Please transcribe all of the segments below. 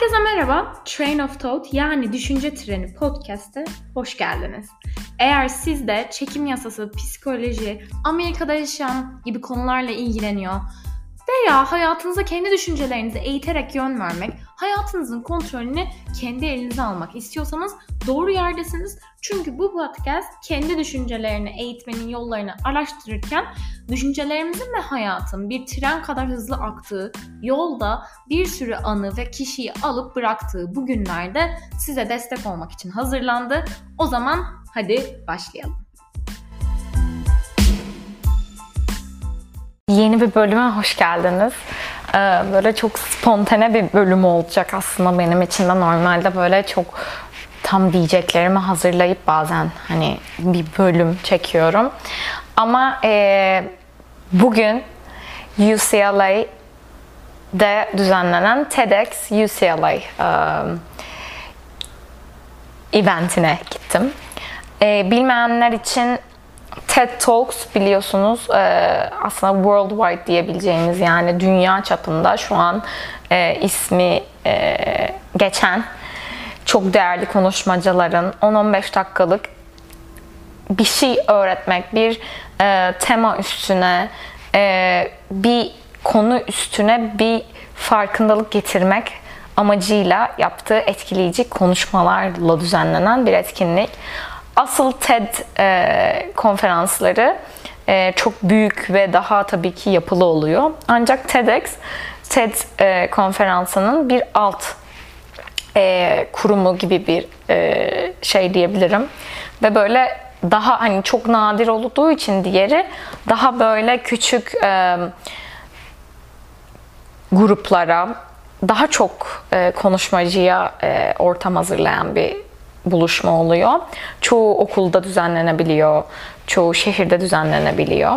Herkese merhaba. Train of Thought yani Düşünce Treni podcast'e hoş geldiniz. Eğer siz de çekim yasası, psikoloji, Amerika'da yaşayan gibi konularla ilgileniyor veya hayatınıza kendi düşüncelerinizi eğiterek yön vermek, hayatınızın kontrolünü kendi elinize almak istiyorsanız doğru yerdesiniz. Çünkü bu podcast kendi düşüncelerini eğitmenin yollarını araştırırken düşüncelerimizin ve hayatın bir tren kadar hızlı aktığı yolda bir sürü anı ve kişiyi alıp bıraktığı bu günlerde size destek olmak için hazırlandı. O zaman hadi başlayalım. Yeni bir bölüme hoş geldiniz. Ee, böyle çok spontane bir bölüm olacak aslında benim için de normalde böyle çok tam diyeceklerimi hazırlayıp bazen hani bir bölüm çekiyorum. Ama e, bugün UCLA'de düzenlenen TEDx UCLA e, eventine gittim. E, bilmeyenler için TED Talks biliyorsunuz e, aslında worldwide diyebileceğimiz yani dünya çapında şu an e, ismi e, geçen çok değerli konuşmacıların 10-15 dakikalık bir şey öğretmek, bir tema üstüne, bir konu üstüne bir farkındalık getirmek amacıyla yaptığı etkileyici konuşmalarla düzenlenen bir etkinlik. Asıl TED e, konferansları e, çok büyük ve daha tabii ki yapılı oluyor. Ancak TEDx, TED e, konferansının bir alt e, kurumu gibi bir e, şey diyebilirim. Ve böyle daha hani çok nadir olduğu için diğeri daha böyle küçük e, gruplara daha çok e, konuşmacıya e, ortam hazırlayan bir buluşma oluyor. Çoğu okulda düzenlenebiliyor, çoğu şehirde düzenlenebiliyor.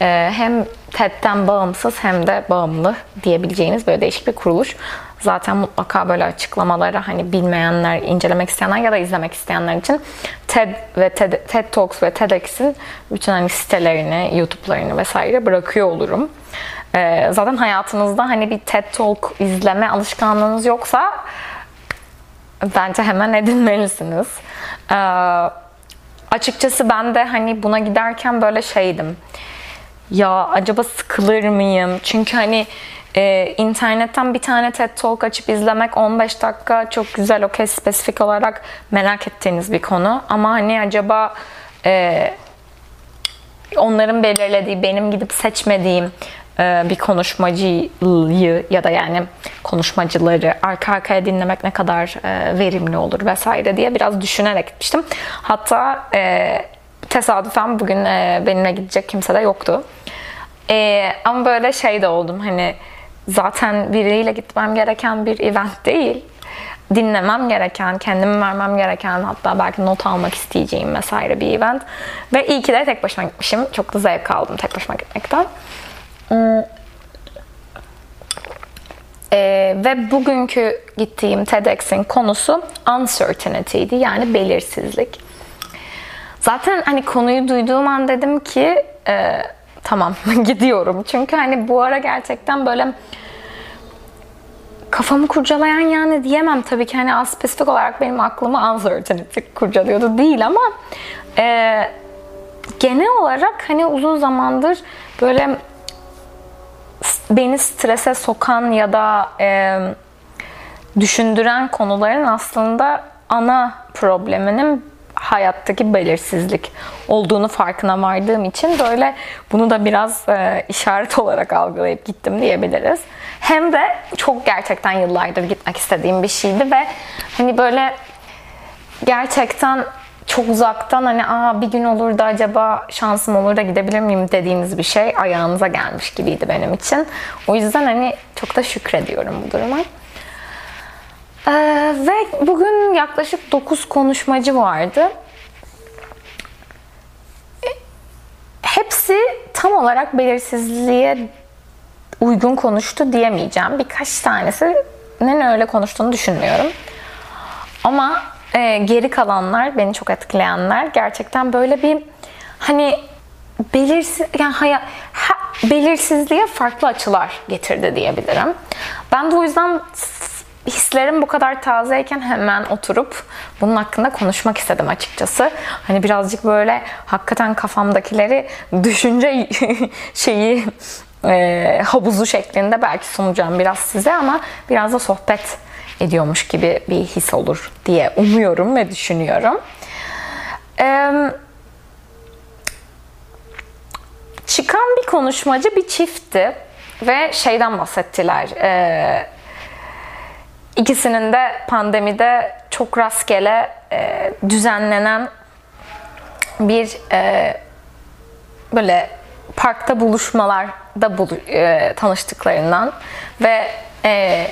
Ee, hem TED'den bağımsız hem de bağımlı diyebileceğiniz böyle değişik bir kuruluş. Zaten mutlaka böyle açıklamaları hani bilmeyenler, incelemek isteyenler ya da izlemek isteyenler için TED ve TED, TED Talks ve TEDx'in bütün hani sitelerini, YouTube'larını vesaire bırakıyor olurum. Ee, zaten hayatınızda hani bir TED Talk izleme alışkanlığınız yoksa bence hemen edinmelisiniz. Ee, açıkçası ben de hani buna giderken böyle şeydim. Ya acaba sıkılır mıyım? Çünkü hani e, internetten bir tane TED Talk açıp izlemek 15 dakika çok güzel, okey spesifik olarak merak ettiğiniz bir konu. Ama hani acaba e, onların belirlediği, benim gidip seçmediğim bir konuşmacıyı ya da yani konuşmacıları arka arkaya dinlemek ne kadar e, verimli olur vesaire diye biraz düşünerek gitmiştim. Hatta e, tesadüfen bugün benimle gidecek kimse de yoktu. Ama böyle şey de oldum hani zaten biriyle gitmem gereken bir event değil dinlemem gereken, kendimi vermem gereken hatta belki not almak isteyeceğim vesaire bir event. Ve iyi ki de tek başıma gitmişim. Çok da zevk aldım tek başıma gitmekten. Ee, ve bugünkü gittiğim TEDx'in konusu uncertainty'di yani belirsizlik. Zaten hani konuyu duyduğum an dedim ki e, tamam gidiyorum. Çünkü hani bu ara gerçekten böyle kafamı kurcalayan yani diyemem tabii ki hani az spesifik olarak benim aklımı uncertainty kurcalıyordu değil ama e, genel olarak hani uzun zamandır böyle beni strese sokan ya da e, düşündüren konuların aslında ana probleminin hayattaki belirsizlik olduğunu farkına vardığım için böyle bunu da biraz e, işaret olarak algılayıp gittim diyebiliriz. Hem de çok gerçekten yıllardır gitmek istediğim bir şeydi ve hani böyle gerçekten çok uzaktan hani aa bir gün olur da acaba şansım olur da gidebilir miyim dediğiniz bir şey ayağınıza gelmiş gibiydi benim için. O yüzden hani çok da şükrediyorum bu duruma. Ee, ve bugün yaklaşık 9 konuşmacı vardı. E, hepsi tam olarak belirsizliğe uygun konuştu diyemeyeceğim. Birkaç tanesinin öyle konuştuğunu düşünmüyorum. Ama e, geri kalanlar, beni çok etkileyenler gerçekten böyle bir hani belirsiz yani hayat belirsizliğe farklı açılar getirdi diyebilirim. Ben de o yüzden hislerim bu kadar tazeyken hemen oturup bunun hakkında konuşmak istedim açıkçası. Hani birazcık böyle hakikaten kafamdakileri düşünce şeyi e, havuzu şeklinde belki sunacağım biraz size ama biraz da sohbet ediyormuş gibi bir his olur diye umuyorum ve düşünüyorum. Eee çıkan bir konuşmacı bir çiftti ve şeyden bahsettiler. Ee, ikisinin de pandemide çok rastgele e, düzenlenen bir e, böyle parkta buluşmalarda bulu, e, tanıştıklarından ve e,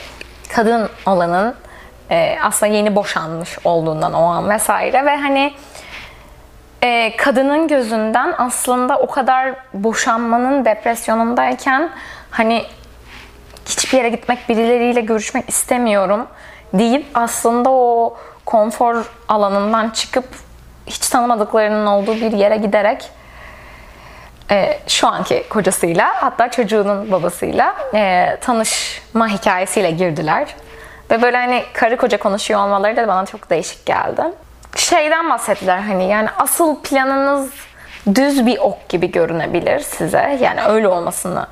kadın olanın e, aslında yeni boşanmış olduğundan o an vesaire ve hani e, kadının gözünden aslında o kadar boşanmanın depresyonundayken hani hiçbir yere gitmek, birileriyle görüşmek istemiyorum deyip aslında o konfor alanından çıkıp hiç tanımadıklarının olduğu bir yere giderek e, şu anki kocasıyla hatta çocuğunun babasıyla e, tanışma hikayesiyle girdiler. Ve böyle hani karı koca konuşuyor olmaları da bana çok değişik geldi şeyden bahsettiler hani yani asıl planınız düz bir ok gibi görünebilir size. Yani öyle olmasını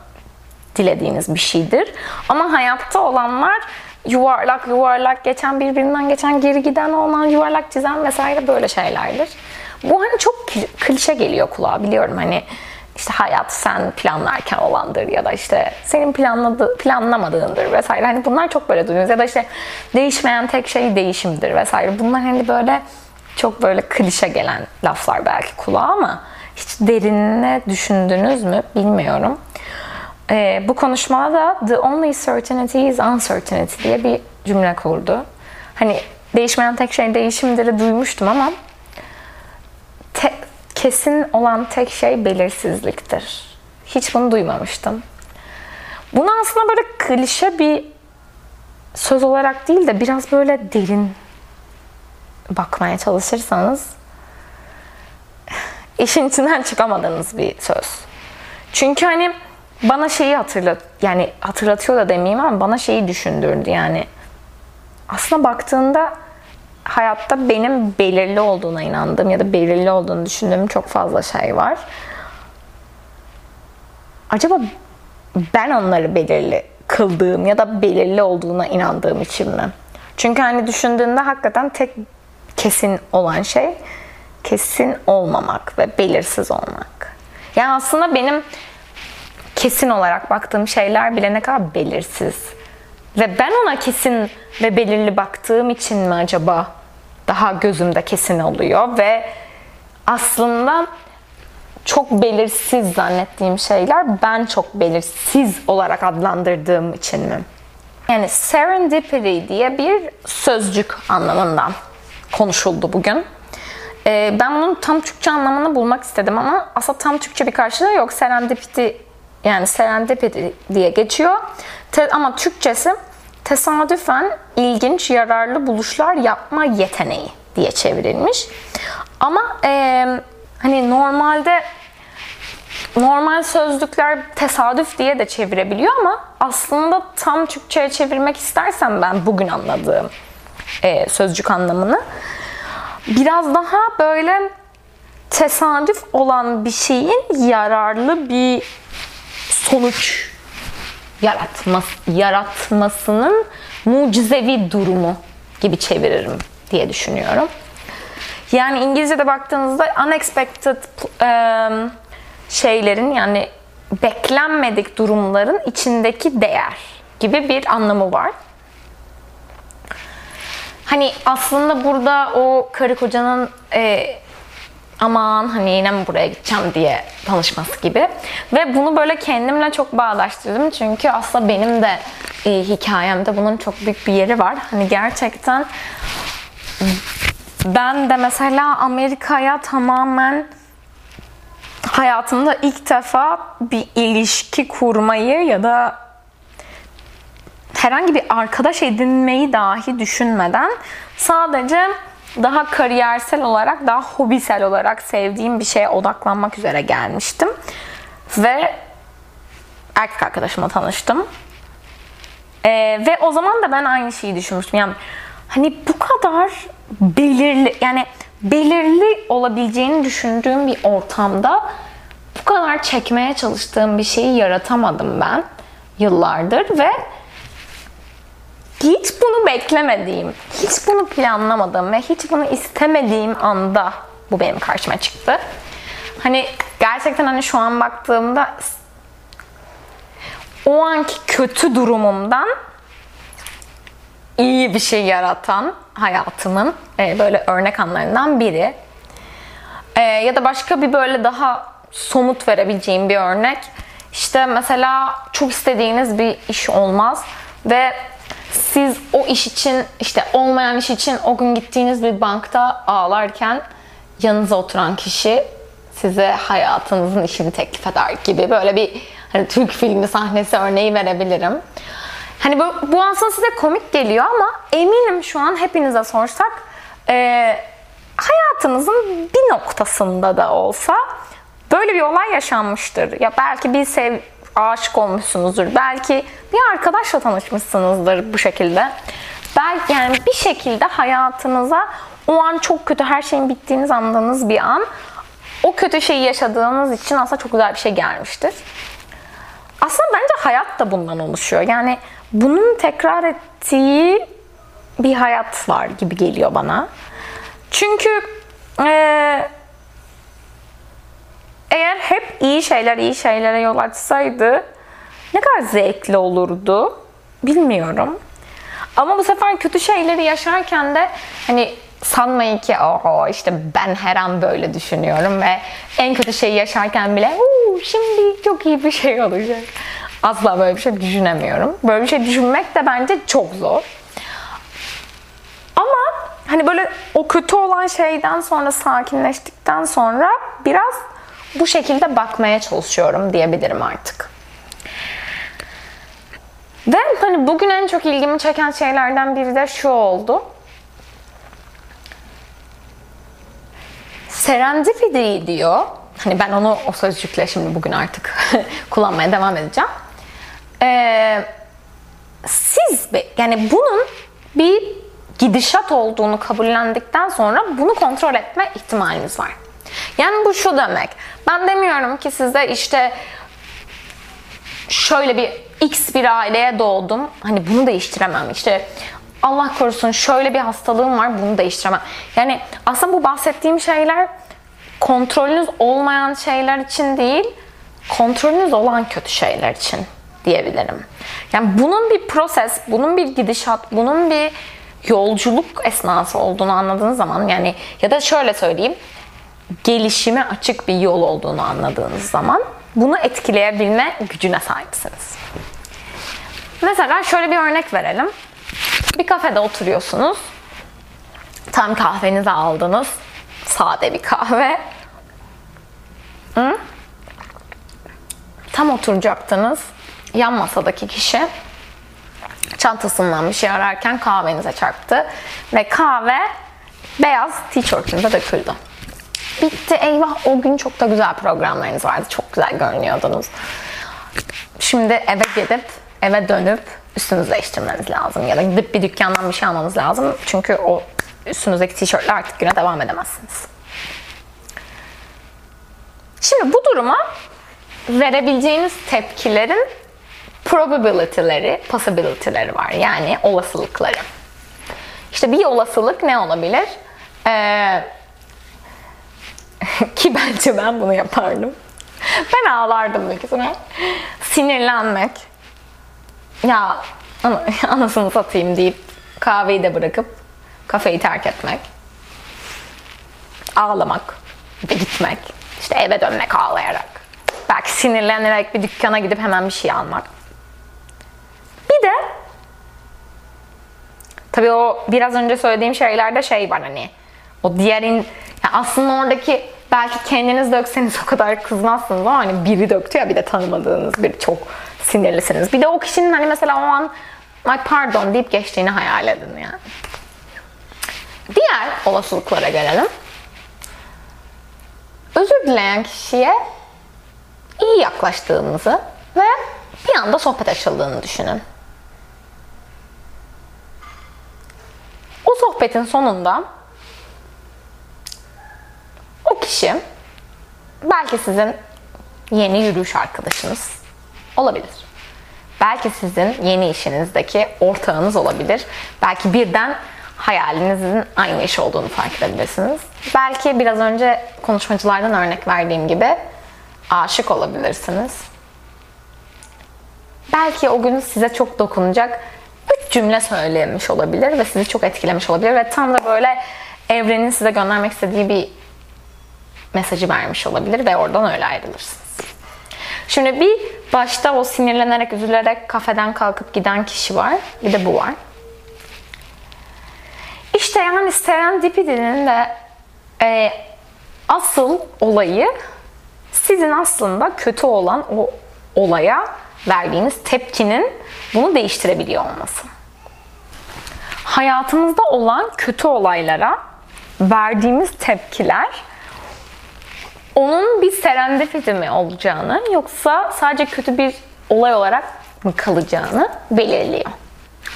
dilediğiniz bir şeydir. Ama hayatta olanlar yuvarlak yuvarlak geçen birbirinden geçen geri giden olan yuvarlak çizen vesaire böyle şeylerdir. Bu hani çok klişe geliyor kulağa biliyorum hani işte hayat sen planlarken olandır ya da işte senin planladığı, planlamadığındır vesaire. Hani bunlar çok böyle duyuyoruz ya da işte değişmeyen tek şey değişimdir vesaire. Bunlar hani böyle çok böyle klişe gelen laflar belki kulağa ama hiç derinine düşündünüz mü bilmiyorum. Ee, bu konuşmada da the only certainty is uncertainty diye bir cümle kurdu. Hani değişmeyen tek şey değişimdir duymuştum ama kesin olan tek şey belirsizliktir. Hiç bunu duymamıştım. Bunu aslında böyle klişe bir söz olarak değil de biraz böyle derin bakmaya çalışırsanız işin içinden çıkamadığınız bir söz. Çünkü hani bana şeyi hatırlat yani hatırlatıyor da demeyeyim ama bana şeyi düşündürdü yani. Aslında baktığında hayatta benim belirli olduğuna inandığım ya da belirli olduğunu düşündüğüm çok fazla şey var. Acaba ben onları belirli kıldığım ya da belirli olduğuna inandığım için mi? Çünkü hani düşündüğünde hakikaten tek kesin olan şey kesin olmamak ve belirsiz olmak. Yani aslında benim kesin olarak baktığım şeyler bile ne kadar belirsiz. Ve ben ona kesin ve belirli baktığım için mi acaba daha gözümde kesin oluyor ve aslında çok belirsiz zannettiğim şeyler ben çok belirsiz olarak adlandırdığım için mi? Yani serendipity diye bir sözcük anlamından konuşuldu bugün. Ee, ben bunun tam Türkçe anlamını bulmak istedim ama aslında tam Türkçe bir karşılığı yok. Serendipity yani serendipity diye geçiyor. Te, ama Türkçesi tesadüfen ilginç, yararlı buluşlar yapma yeteneği diye çevrilmiş. Ama e, hani normalde normal sözlükler tesadüf diye de çevirebiliyor ama aslında tam Türkçe'ye çevirmek istersem ben bugün anladığım e, sözcük anlamını. Biraz daha böyle tesadüf olan bir şeyin yararlı bir sonuç yaratması, yaratmasının mucizevi durumu gibi çeviririm diye düşünüyorum. Yani İngilizce'de baktığınızda unexpected um, şeylerin yani beklenmedik durumların içindeki değer gibi bir anlamı var. Hani aslında burada o karı kocanın e, aman hani yine mi buraya gideceğim diye tanışması gibi. Ve bunu böyle kendimle çok bağdaştırdım. Çünkü aslında benim de e, hikayemde bunun çok büyük bir yeri var. Hani gerçekten ben de mesela Amerika'ya tamamen hayatımda ilk defa bir ilişki kurmayı ya da herhangi bir arkadaş edinmeyi dahi düşünmeden sadece daha kariyersel olarak, daha hobisel olarak sevdiğim bir şeye odaklanmak üzere gelmiştim. Ve erkek arkadaşımla tanıştım. Ee, ve o zaman da ben aynı şeyi düşünmüştüm. Yani hani bu kadar belirli yani belirli olabileceğini düşündüğüm bir ortamda bu kadar çekmeye çalıştığım bir şeyi yaratamadım ben yıllardır ve hiç bunu beklemediğim, hiç bunu planlamadığım ve hiç bunu istemediğim anda bu benim karşıma çıktı. Hani gerçekten hani şu an baktığımda o anki kötü durumumdan iyi bir şey yaratan hayatımın e, böyle örnek anlarından biri. E, ya da başka bir böyle daha somut verebileceğim bir örnek. İşte mesela çok istediğiniz bir iş olmaz ve siz o iş için işte olmayan iş için o gün gittiğiniz bir bankta ağlarken yanınıza oturan kişi size hayatınızın işini teklif eder gibi böyle bir hani Türk filmi sahnesi örneği verebilirim. Hani bu, bu aslında size komik geliyor ama eminim şu an hepinize sorsak e, hayatınızın bir noktasında da olsa böyle bir olay yaşanmıştır. Ya belki bir sev aşık olmuşsunuzdur. Belki bir arkadaşla tanışmışsınızdır bu şekilde. Belki yani bir şekilde hayatınıza o an çok kötü her şeyin bittiğini sandığınız bir an o kötü şeyi yaşadığınız için aslında çok güzel bir şey gelmiştir. Aslında bence hayat da bundan oluşuyor. Yani bunun tekrar ettiği bir hayat var gibi geliyor bana. Çünkü ee, eğer hep iyi şeyler iyi şeylere yol açsaydı ne kadar zevkli olurdu bilmiyorum. Ama bu sefer kötü şeyleri yaşarken de hani sanmayın ki oho işte ben her an böyle düşünüyorum ve en kötü şeyi yaşarken bile şimdi çok iyi bir şey olacak. Asla böyle bir şey düşünemiyorum. Böyle bir şey düşünmek de bence çok zor. Ama hani böyle o kötü olan şeyden sonra sakinleştikten sonra biraz bu şekilde bakmaya çalışıyorum diyebilirim artık. Ve hani bugün en çok ilgimi çeken şeylerden biri de şu oldu. Serendipity diyor. Hani ben onu o sözcükle şimdi bugün artık kullanmaya devam edeceğim. Ee, siz yani bunun bir gidişat olduğunu kabullendikten sonra bunu kontrol etme ihtimaliniz var. Yani bu şu demek. Ben demiyorum ki size işte şöyle bir X bir aileye doğdum. Hani bunu değiştiremem. İşte Allah korusun şöyle bir hastalığım var bunu değiştiremem. Yani aslında bu bahsettiğim şeyler kontrolünüz olmayan şeyler için değil, kontrolünüz olan kötü şeyler için diyebilirim. Yani bunun bir proses, bunun bir gidişat, bunun bir yolculuk esnası olduğunu anladığınız zaman yani ya da şöyle söyleyeyim gelişime açık bir yol olduğunu anladığınız zaman bunu etkileyebilme gücüne sahipsiniz. Mesela şöyle bir örnek verelim. Bir kafede oturuyorsunuz. Tam kahvenizi aldınız. Sade bir kahve. Hı? Tam oturacaktınız. Yan masadaki kişi çantasından bir şey ararken kahvenize çarptı. Ve kahve beyaz tişörtünüze döküldü. Bitti eyvah o gün çok da güzel programlarınız vardı. Çok güzel görünüyordunuz. Şimdi eve gidip eve dönüp üstünüzü değiştirmeniz lazım. Ya da gidip bir dükkandan bir şey almanız lazım. Çünkü o üstünüzdeki tişörtle artık güne devam edemezsiniz. Şimdi bu duruma verebileceğiniz tepkilerin probability'leri, possibility'leri var. Yani olasılıkları. İşte bir olasılık ne olabilir? Ee, ki bence ben bunu yapardım. Ben ağlardım büyük ihtimal. Sinirlenmek. Ya anasını satayım deyip kahveyi de bırakıp kafeyi terk etmek. Ağlamak ve gitmek. İşte eve dönmek ağlayarak. Belki sinirlenerek bir dükkana gidip hemen bir şey almak. Bir de tabii o biraz önce söylediğim şeylerde şey var hani o diğerin yani aslında oradaki belki kendiniz dökseniz o kadar kızmazsınız ama hani biri döktü ya bir de tanımadığınız biri çok sinirlisiniz. Bir de o kişinin hani mesela o an ay pardon deyip geçtiğini hayal edin yani. Diğer olasılıklara gelelim. Özür dileyen kişiye iyi yaklaştığınızı ve bir anda sohbet açıldığını düşünün. Bu sohbetin sonunda o kişi belki sizin yeni yürüyüş arkadaşınız olabilir. Belki sizin yeni işinizdeki ortağınız olabilir. Belki birden hayalinizin aynı iş olduğunu fark edebilirsiniz. Belki biraz önce konuşmacılardan örnek verdiğim gibi aşık olabilirsiniz. Belki o gün size çok dokunacak üç cümle söylemiş olabilir ve sizi çok etkilemiş olabilir ve tam da böyle evrenin size göndermek istediği bir mesajı vermiş olabilir ve oradan öyle ayrılırsınız. Şimdi bir başta o sinirlenerek, üzülerek kafeden kalkıp giden kişi var. Bir de bu var. İşte yani serendipity'nin de e, asıl olayı sizin aslında kötü olan o olaya verdiğiniz tepkinin bunu değiştirebiliyor olması. Hayatımızda olan kötü olaylara verdiğimiz tepkiler onun bir serendipity mi olacağını yoksa sadece kötü bir olay olarak mı kalacağını belirliyor.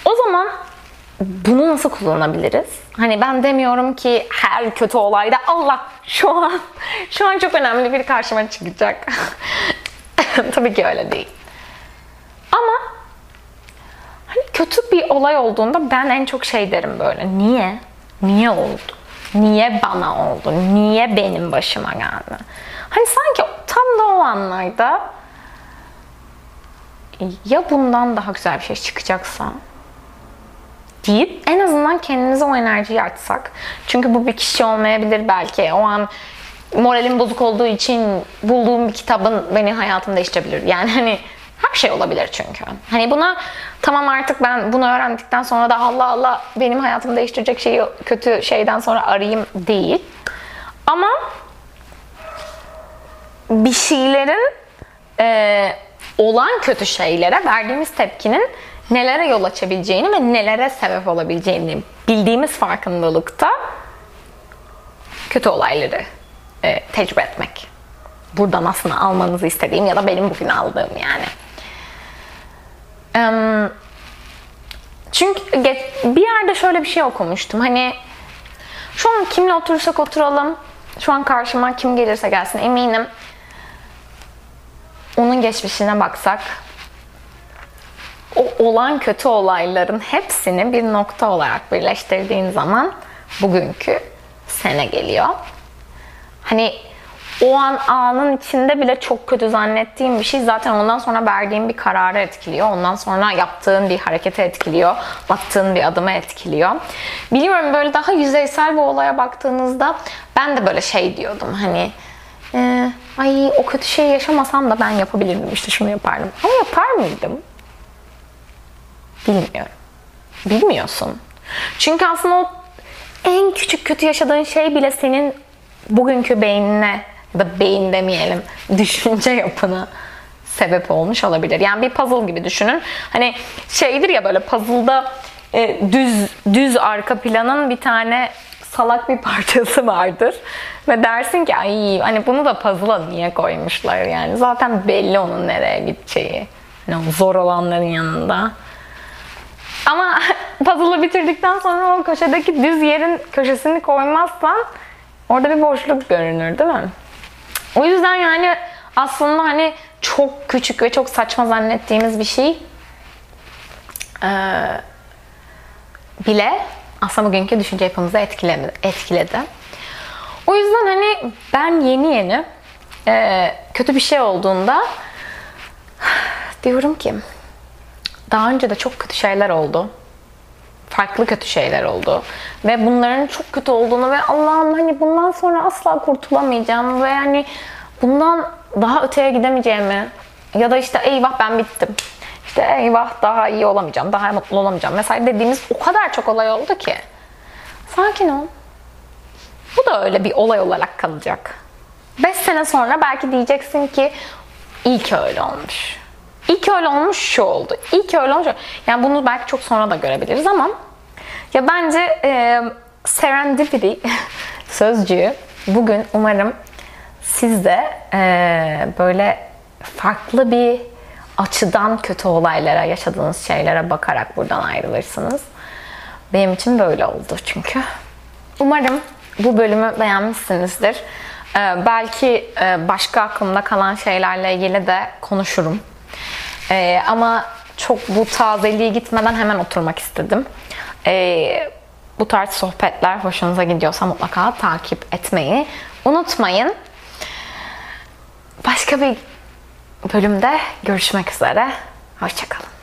O zaman bunu nasıl kullanabiliriz? Hani ben demiyorum ki her kötü olayda Allah şu an şu an çok önemli bir karşıma çıkacak. Tabii ki öyle değil. Ama hani kötü bir olay olduğunda ben en çok şey derim böyle. Niye? Niye oldu? Niye bana oldu? Niye benim başıma geldi? Hani sanki tam da o anlarda ya bundan daha güzel bir şey çıkacaksa deyip en azından kendinize o enerjiyi açsak. Çünkü bu bir kişi olmayabilir belki. O an moralim bozuk olduğu için bulduğum bir kitabın beni hayatımı değiştirebilir. Yani hani her şey olabilir çünkü. Hani buna tamam artık ben bunu öğrendikten sonra da Allah Allah benim hayatımı değiştirecek şeyi kötü şeyden sonra arayayım değil. Ama bir şeylerin e, olan kötü şeylere verdiğimiz tepkinin nelere yol açabileceğini ve nelere sebep olabileceğini bildiğimiz farkındalıkta kötü olayları e, tecrübe etmek. Buradan aslında almanızı istediğim ya da benim bugün aldığım yani. Çünkü bir yerde şöyle bir şey okumuştum. Hani şu an kimle oturursak oturalım, şu an karşıma kim gelirse gelsin eminim onun geçmişine baksak o olan kötü olayların hepsini bir nokta olarak birleştirdiğin zaman bugünkü sene geliyor. Hani o an anın içinde bile çok kötü zannettiğim bir şey zaten ondan sonra verdiğin bir kararı etkiliyor. Ondan sonra yaptığın bir harekete etkiliyor. Battığın bir adıma etkiliyor. Biliyorum böyle daha yüzeysel bir olaya baktığınızda ben de böyle şey diyordum hani e, ay o kötü şeyi yaşamasam da ben yapabilirdim işte şunu yapardım. Ama yapar mıydım? Bilmiyorum. Bilmiyorsun. Çünkü aslında o en küçük kötü yaşadığın şey bile senin bugünkü beynine da beyin demeyelim düşünce yapına sebep olmuş olabilir. Yani bir puzzle gibi düşünün. Hani şeydir ya böyle puzzle'da e, düz düz arka planın bir tane salak bir parçası vardır. Ve dersin ki ay hani bunu da puzzle'a niye koymuşlar yani. Zaten belli onun nereye gideceği. Yani zor olanların yanında. Ama puzzle'ı bitirdikten sonra o köşedeki düz yerin köşesini koymazsan orada bir boşluk görünür değil mi? O yüzden yani aslında hani çok küçük ve çok saçma zannettiğimiz bir şey ee, bile aslında bugünkü düşünce yapımızı etkiledi. etkiledi. O yüzden hani ben yeni yeni e, kötü bir şey olduğunda diyorum ki daha önce de çok kötü şeyler oldu. Farklı kötü şeyler oldu. Ve bunların çok kötü olduğunu ve Allah'ım hani bundan sonra asla kurtulamayacağım ve hani bundan daha öteye gidemeyeceğimi ya da işte eyvah ben bittim. İşte eyvah daha iyi olamayacağım, daha mutlu olamayacağım. Mesela dediğimiz o kadar çok olay oldu ki. Sakin ol. Bu da öyle bir olay olarak kalacak. 5 sene sonra belki diyeceksin ki iyi ki öyle olmuş. Ki öyle olmuş şu oldu. Ki öyle olmuş. Yani bunu belki çok sonra da görebiliriz ama ya bence e, serendipity sözcüğü bugün umarım siz de e, böyle farklı bir açıdan kötü olaylara, yaşadığınız şeylere bakarak buradan ayrılırsınız. Benim için böyle oldu çünkü. Umarım bu bölümü beğenmişsinizdir. Ee, belki e, başka aklımda kalan şeylerle ilgili de konuşurum. Ee, ama çok bu tazeliği gitmeden hemen oturmak istedim. Ee, bu tarz sohbetler hoşunuza gidiyorsa mutlaka takip etmeyi unutmayın. Başka bir bölümde görüşmek üzere. Hoşçakalın.